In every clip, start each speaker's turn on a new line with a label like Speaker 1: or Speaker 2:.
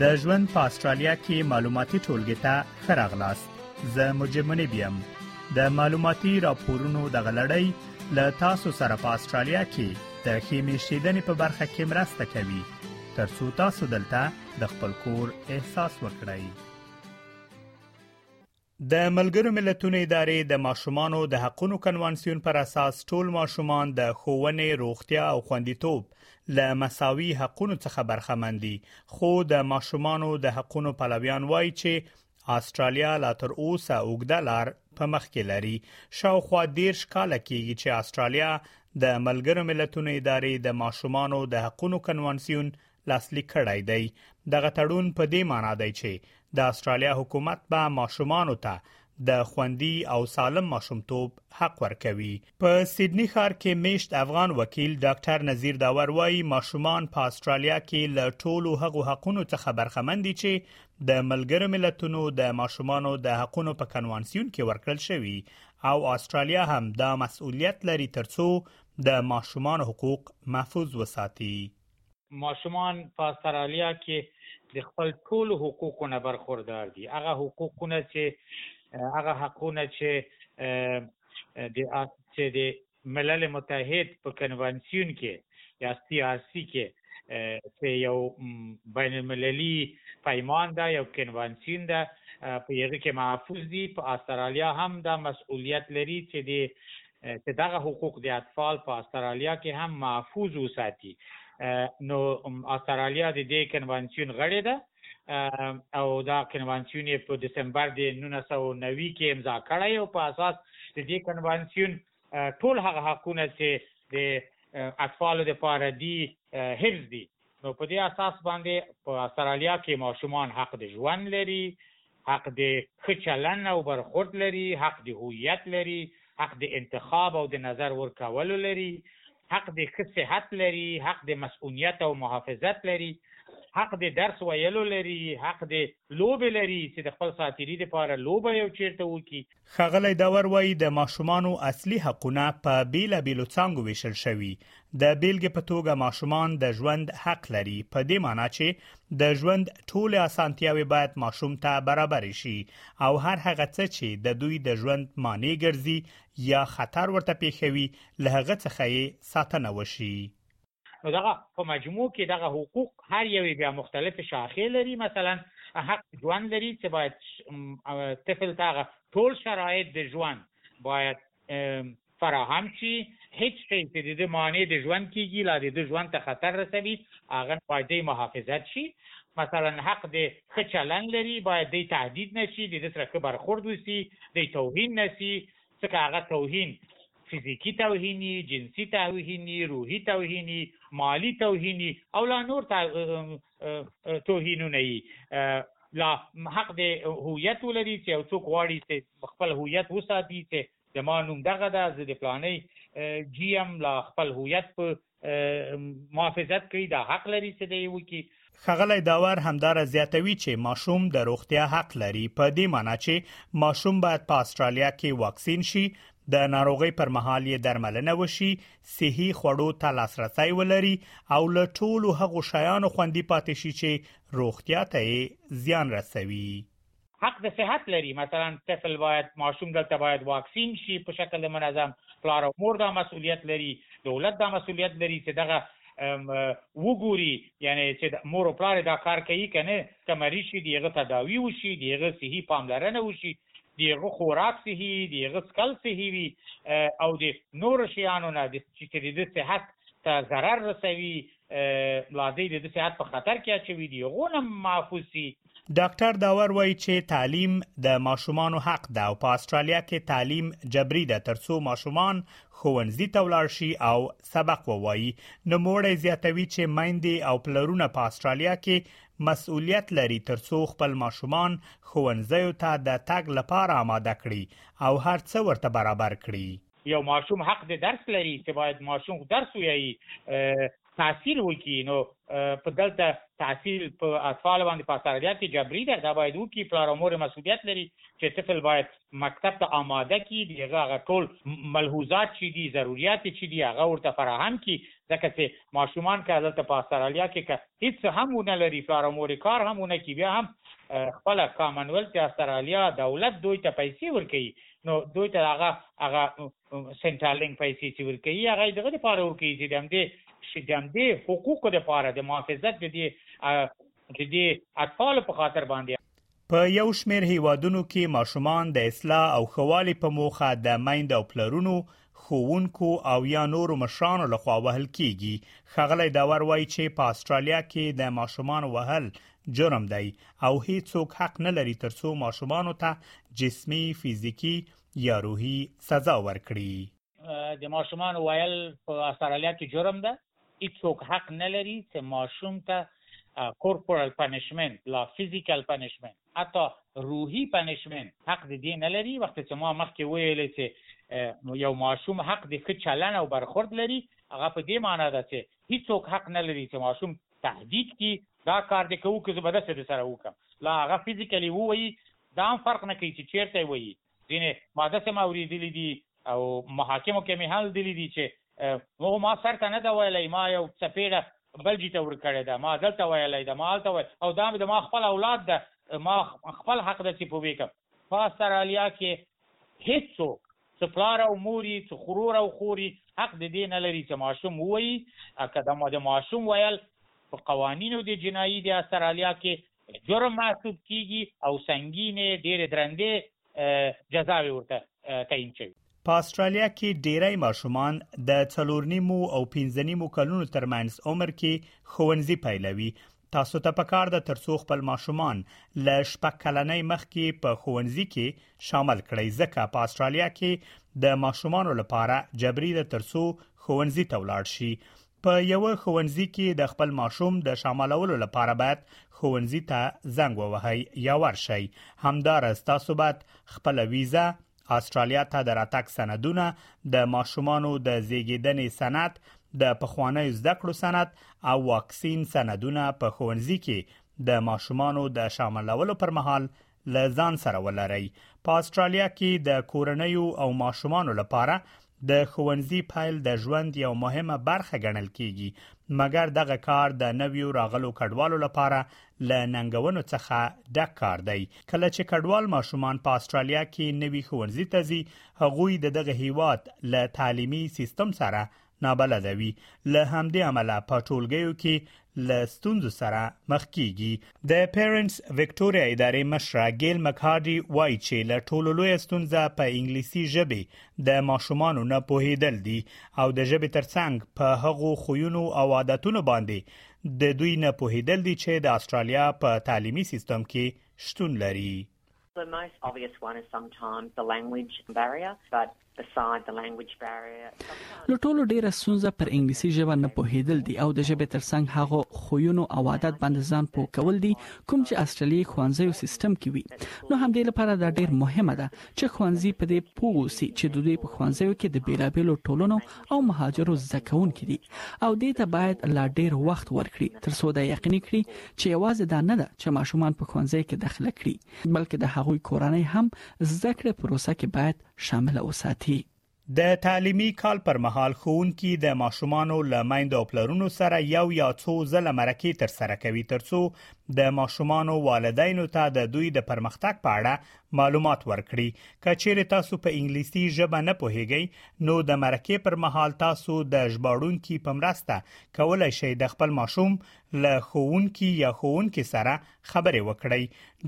Speaker 1: د ژوند په استرالیا کې معلوماتي ټولګي ته ښه راغلاست زه مجب منیب یم د معلوماتي راپورونو د غلړۍ له تاسو سره په استرالیا کې د ښې میشتېدنې په برخه کې مرسته کوي ترڅو تاسو دلته د خپل کور احساس وکړئ د ملګرو ملتونو ادارې د ماشومانو د حقونو کنوانسیون پر اساس ټول ماشومان د ښوونې، روغتیا او خوندیتوب له مساوي حقونو څخه برخمن دي، خو د ماشومانو د حقونو پلویان وایي چې آسترالیا لا تر اوسه اوږده لار په مخ کې لري شاوخوا دیرش کاله کیږي چې آسترالیا د ملګرو ملتونو ادارې د ماشومانو د حقونو کنوانسیون لاسلیک کړی دی دغه تړون په دې معنی دی چې د استرالیا حکومت به ماشومان ته د خوندي او سالم ماشومتوب حق ورکوي په سیدنی ښار کې میشت افغان وکیل ډاکټر نذیر داور وایي ماشومان په استرالیا کې له ټولو هغو حقونو څخه برخمن دي چې د ملګرو ملتونو د ماشومان د حقونو په کنوانسیون کې ورکړل شوی او استرالیا هم دا مسؤلیت لري ترڅو د ماشومان حقوق محفوظ وساتي
Speaker 2: ماشومان په استرالیا کې د خپل ټولو حقوقو نه برخوردار دي هغه حقوقونه چې هغه حقونه چې د چې د ملل متحد په کنوانسیون کې یا سی آر سی کې چې یو بین المللی پیمان ده یو کنوانسیون ده په یغه کې محفوظ دي په استرالیا هم دا مسؤلیت لري چې د چې دغه حقوق د اطفال په استرالیا کې هم محفوظ وساتي نو استرالیا د دې کنوانسیون غړې ده او دا کنوانسیون په دسمبر د 1990 کې امضا کړی او په اساس د دې کنوانسیون ټول هغه حقونه چې د اطفال لپاره دي حفظ دي نو په دې اساس باندې په استرالیا کې ماشومان حق د ژوند لري، حق د ښه چلن او برخورد لري، حق د هویت لري، حق د انتخاب او د نظر ورکولو لري، حق د ښه صحت لري، حق د مصئونیت او محافظت لري، حق د درس ویلو لري، حق د لوبې لري چې د خپل ساتیري لپاره لوبه یو چیرته وکړي،
Speaker 1: ښاغلی داور وایي د ماشومانو اصلي حقونه په بیلا بیلو څانګو ویشل شوي د بیلګې په توګه ماشومان د ژوند حق لري په دې معنی چې د ژوند ټول اسانتیاوې باید ماشوم ته برابر شي او هر هغه څه چې د دوی د ژوند معنی ګرځي یا خطر ورته پیښوي له هغه څخه یې ساتنه وشي
Speaker 2: نو دغه په مجموع کې دغه حقوق هر یوې بیا مختلف شاخې لري مثلا حق ژوند لري چې باید طفل تاغه ټول شرایط د ژوند باید فراهم شي هیڅ شي چې د معنی د ژوند کېږي لا د ژوند ته خطر رسوي هغه باید محافظت شي مثلا حق د ښه چلند لري باید د تهدید نشي د سره ښه برخورد وسی د توهین نشي څکه هغه توهین فزیکی توهین یی جنسی توهین یی روحی توهین یی مالی توهین یی او لا نور توهینونه یی لا حق دی هویت ولری چې او څوک غواړي چې خپل هویت وساتي چې زما نوم دغه ده زه د پلانې جی ام لا خپل هویت په محافظت کوي دا حق لري چې دی وکي
Speaker 1: خغلی داور همدار زیاتوي چې ماشوم د روغتیا حق لري په دې معنی چې ماشوم باید په استرالیا کې واکسین شي د ناروغي پر مهال یې درملنه وشي صحي خوړو ته لاسرسي ولري او له ټولو هغو شیانو خوندي پاتې شي چې روغتیا ته یې زیان رسوي
Speaker 2: حق د صحت لري مثلا طفل باید ماشوم دلته باید واکسین شي په شکل د منظم پلار او مور دا مسؤلیت لري دولت دا مسؤلیت لري چې دغه وګوري یعنی چې مور او پلار دا کار کوي کنه که مریض شي دیغه تداوی وشي دیغه صحي پاملرنه وشي دیغه خوراک صحي دیغه سکل صحي وي او د نور شیانو نه د چې د صحت ته ضرر رسوي ملازم د صحت په خطر کې اچوي دیغه نه محفوظ شي
Speaker 1: ډاکټر داور وایي چې تعلیم د ماشومانو حق ده او په استرالیا کې تعلیم جبري ده ترڅو ماشومان ښوونځي ته ولاړ شي او سبق ووایي نو موړی زیاتوي چې میندې او پلرونه په استرالیا کې مسؤلیت لري ترڅو خپل ماشومان ښوونځیو ته د تګ لپاره آماده کړي او هر څه ورته برابر کړي
Speaker 2: یو ماشوم حق د درس لري چې باید ماشوم درس ویایي تحصیل وکی نو په دلته تحصیل په اطفال باندې په اثرلیت کې جبري ده دا باید وکی پلار او مور مسؤلیت لري چې طفل باید مکتب ته آماده کی دی هغه ټول ملحوظات چې دي ضرورت چې دي هغه ورته فراهم کی ځکه چې ماشومان که دلته په اثرالیا کې که هیڅ هم ونه لري پلار او مور کار هم ونه کی بیا هم خپل کامن ویلت استرالیا دولت دوی ته پیسې ورکړي نو دوی ته هغه هغه سنټرال لینک پیسې چې ورکوي هغه دغه لپاره ورکوي چې د همدې چې د همدې حقوقو لپاره د محافظت د دې د دې اطفالو په خاطر باندې
Speaker 1: په یو شمیر هیوادونو کې ماشومان د اصلاح او خوالي په موخه د میند او پلرونو ښوونکو او یا نورو مشرانو لخوا وهل کیږي خغلی داور وایي چې په استرالیا کې د ماشومان وهل جرم دی او هیڅوک حق نه لري ترڅو ماشومان ته جسمي فزیکی یا روحي سزا ورکړي
Speaker 2: د ماشومان ویل په استرالیا کې جرم ده هیڅوک حق نه لري چې ماشوم ته کورپورل پنیشمنت لا فزیکل پنیشمنت حتی روحي پنیشمنت حق د دې نه لري وخت چې ما مخکې ویل چې یو ماشوم حق د ښه چلن او برخورد لري هغه په دې معنی ده چې هیڅوک حق نه لري چې ماشوم تهدید کی دا کار دې کوو که زه به داسې سره وکم لا هغه فزیکلی ووایي دا هم فرق نه کوي چې چېرته یې وهي، ځینې ما داسې هم اورېدلي دي او محاکمو کې مې هم لیدلي دي چې هو ما سر ته نه ده ویلی، ما یو څپېړه بل جي ته ورکړې ده، ما دلته ویلی ده، ما هلته ویلی او دا مې د ما خپل اولاد ده، ما خپل حق ده چې په ویې کړم. په استرالیا کې هېڅوک، څه پلار او مور يي، څه خورور او خور يي، حق د دې نه لري چې ماشوم ووهي، که د ماشوم ویل په قوانینو د جنایي د استرالیا کې جرم محسوب کیږي او سنګینې، ډېرې درندې، جزاوې ورته تعین شوي.
Speaker 1: په اسټرالیا کې ډیری ماشومان د څلور نیمو او پنځه نیمو کلونو ترمنځ عمر کې ښوونځي پیلوي. تاسو ته پکار ده ترڅو خپل ماشومان له شپږ کلنۍ مخکې په ښوونځي کې شامل کړئ ځکه په اسټرالیا کې د ماشومانو لپاره جبري ده ترڅو ښوونځي ته ولاړ شي. په یوه ښوونځي کې د خپل ماشوم د شاملولو لپاره باید ښوونځي ته زنګ ووهئ یا ورشئ همدارس تاسو باید خپل ویزه استرالیا ته د راتګ سندونه د ماشومانو د زیږیدنې سند د پخوانیو زده کړو سند او واکسین سندونه په ښوونځي کې د ماشومانو د شاملولو پر مهال له ځان سره ولرئ په استرالیا کې د کورنیو او ماشومانو لپاره د ښوونځي پیل د ژوند یو مهمه برخه ګڼل کیږي مګر دغه کار د نویو راغلو کډوالو لپاره ل ننګونو څخه ډک کار دی کله چې کډوال ماشومان په استرالیا کې نوي ښوونځي ته ځي هغوی د دغه هیواد ل تعلیمي سیستم سره نابلده وي له همدې امله په ټولګیو کې له ستونزو سره مخ کیږي د پیرنټس وکټوریا ادارې مشره ګیل مکهارډي وایي چې له ټولو لوی ستونزه په انګلیسي ژبه د ماشومانو نه پوهیدل دي او د ژبې ترڅنګ په هغو خویونو او عادتونو باندې د دوی نه پوهیدل دي چې د استرالیا په تعلیمي سیستم کې شتون لري
Speaker 3: له ټولو ډیره ستونزه پر انګلیسي ژبه نه پوهیدل دي او د ژبې ترڅنګ هغه خویونو او عادت باندې ځان پوه کول دي کوم چې استرالیي خوانځي او سیستم کې وي نو هم دې لپاره دا ډیر مهمه ده چې خوانځي په دې پوه سي چې د دوی په خوانځي کې د بیلابیلو ټولونو او مهاجرو زده کوونکي دي او دې ته باید لا ډیر وخت ورکړي تر څو دا یقیني کړي چې یوازې دا نه ده چې ماشومان په ښوونځي کې داخله کړي بلکې د هغوی کورنۍ هم زده کړې پروسه کې باید شامل وساتي
Speaker 1: د تعلیمي کال پر مهال ښوونکي د ماشومانو له میندو او پلرونو سره یو یا څو ځله مرکې تر سره کوي ترڅو د ماشومانو والدینو ته د دوی د پرمختګ په اړه معلومات ورکړي که چیرې تاسو په انګلیسي ژبه نه پوهیږئ نو د مرکه پر مهال تاسو د ژباړونکو په مرسته کولای شئ د خپل ماشوم له ښوونکي یا ښوونکي سره خبرې وکړئ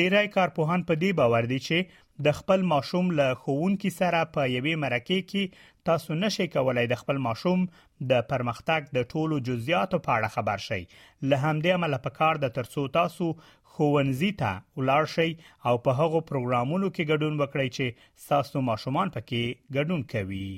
Speaker 1: ډیری کارپوهان په دې باور دي چې د خپل ماشوم له ښوونکي سره په یوې مرکه کې تاسو نشئ کولای د خپل ماشوم د پرمختګ د ټولو جزئیاتو په اړه خبر شئ له همدې امله پکار ده ترڅو تاسو ښوونځي ته ولاړ شئ او په هغو پروګرامونو کې ګډون وکړئ چې ستاسو ماشومان پکې ګډون کوي.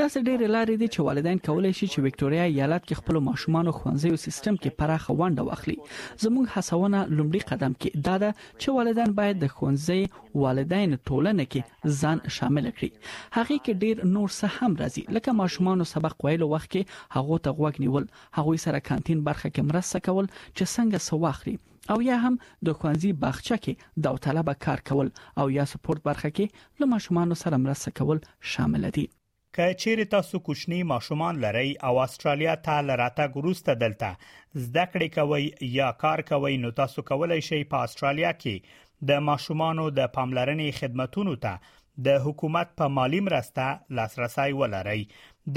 Speaker 3: داسې ډېرې لارې دي چې والدین کولی شي چې ویکټوریا ایالت کې خپلو ماشومانو ښوونځیو سیستم کې پراخه ونډه واخلي. زموږ هڅونه لومړي قدم کې دا ده چې والدین باید د ښوونځي والدین ټولنه کې ځان شامل کړي هغې کې ډیر نور څه هم راځي لکه ماشومانو سبق ویلو وخت کې هغو ته غوږ نیول هغوی سره کانتین برخه کې مرسته کول چې څنګه څه واخلي او یا هم د ښوونځي باغچه کې داوطلبه کار کول او یا سپورت برخه کې له ماشومانو سره مرسته کول شامل دي
Speaker 1: که چیرې تاسو کوچني ماشومان لرئ او استرالیا ته له راتګ وروسته دلته زده کړې کوئ یا کار کوئ نو تاسو کولی شئ په استرالیا کې د ماشومانو د پاملرنې خدمتونو ته د حکومت په مالی مرسته لاسرسی ولرئ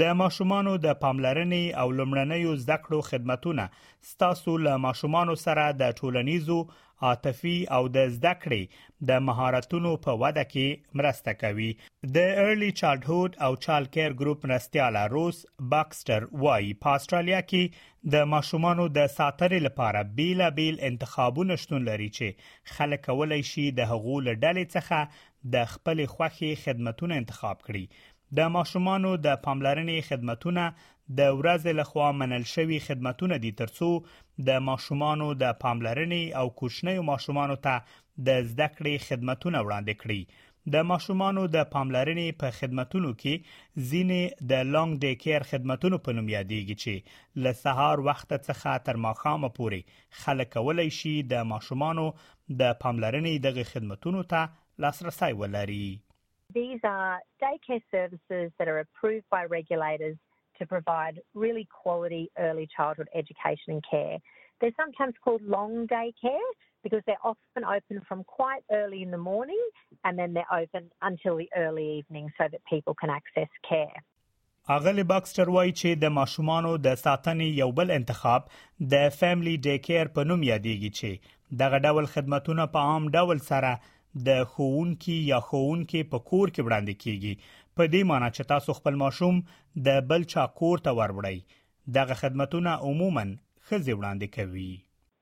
Speaker 1: د ماشومانو د پاملرنې او لمړنیو زده کړو خدمتونه ستاسو له ماشومانو سره د ټولنیزو عاطفي او د زده کړې د مهارتونو په وده کې مرسته کوي د ارلی چالډهوډ او چالډ کیر ګروپ مرستیاله روس باکسټر وایي په استرالیا کې د ماشومانو د ساترې لپاره بیلا بیل انتخابونه شتون لري چې خلک کولای شي د هغو له ډلې څخه د خپل خوخي خدمتونه انتخاب کړي د ماشومانو د پاملرنې خدمتونه د ورځې له خوا منل شوي خدمتونه دي ترڅو د ماشومانو د پاملرنې او کوچنیو ماشومانو ته د زده کړې خدمتونه وړاندې کړي د ماشومانو د پاملرنې په خدمتونو کې ځینې د لانګ ډی کیر خدمتونو په نوم یادېږي چې له سهار وخت څخه تر ماښامه پورې خلک کولای شي د ماشومانو د پاملرنې دغه خدمتونو ته لاسرسی ولري
Speaker 4: These are daycare services that are approved by regulators to provide really quality early childhood education and care. They're sometimes called long day care because they're often open from quite early in the morning and then they're open until the early evening so that people can access care.
Speaker 1: اغلې باکسټر وايي چې د ماشومانو د ساتنې یو بل انتخاب د فیملی ډی کیر په نوم یادېږي چې دغه ډول خدمتونه په عام ډول سره د ښوونکي یا ښوونکې په کور کې وړاندې کیږي په دې معنی چې تاسو خپل ماشوم د بل چا کور ته وروړئ دغه خدمتونه عموما ښځې وړاندې کوي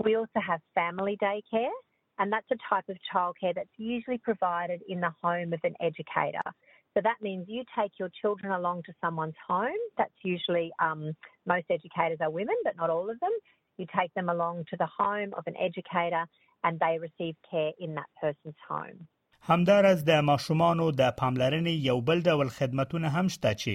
Speaker 4: We also have family daycare and that's a type of childcare that's usually provided in the home of an educator. So that means you take your children along to someone's home. That's usually um, most educators are women, but not all of them. You take them along to the home of an educator and they receive care in that person's home.
Speaker 1: همداراز د ماشومانو د پاملرنې یو بل ډول خدمتونه هم شته چې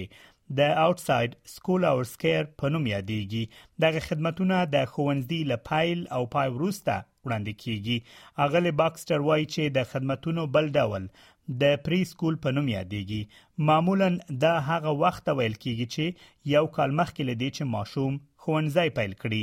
Speaker 1: د آوټساید سکول او سکیر په نوم یادېږي دغه خدمتونه د ښوونځي له پایل او پای وروسته وړاندې کیږي اغلی باکسټر وایي چې د خدمتونو بل ډول د پری سکول په نوم یادېږي معمولا دا هغه وخت ویل کیږي چې یو کال مخکې لدی چې ماشوم ښوونځی پیل کړي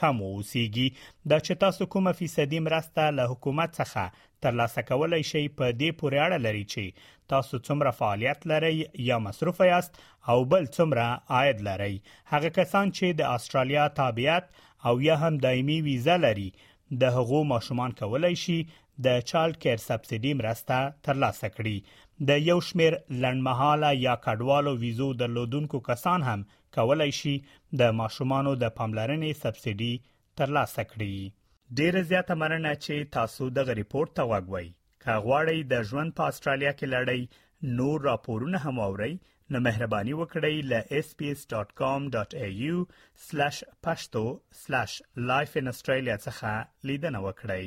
Speaker 1: کم واوسیږي دا چې تاسو کومه فیصدي مرسته له حکومت څخه ترلاسه کولای شئ په دې پورې اړه لري چې تاسو څومره فعالیت لرئ یا مصروف یاست او بل څومره عاید لرئ هغه کسان چې د استرالیا تابعیت او یا هم دایمي ویزه لري د هغو ماشومان کولای شي د چایلډ کیر سبسیډي مرسته ترلاسه کړي د یو شمیر لړمحاله یا کډوالو ویزو درلودونکو کسان هم کولای شي د ماشومانو د پاملرنې سبسیډي ترلاسه کړي. ډیره زیاته مننه چې تاسو دغه ریپورټ ته غوږ وئ. که غواړئ د ژوند په استرالیا کې لړئ نور راپورونه هم واورئ نو مهرباني وکړئ له sbs.com.au slash pashto slash life in Australia څخه لیدنه وکړئ.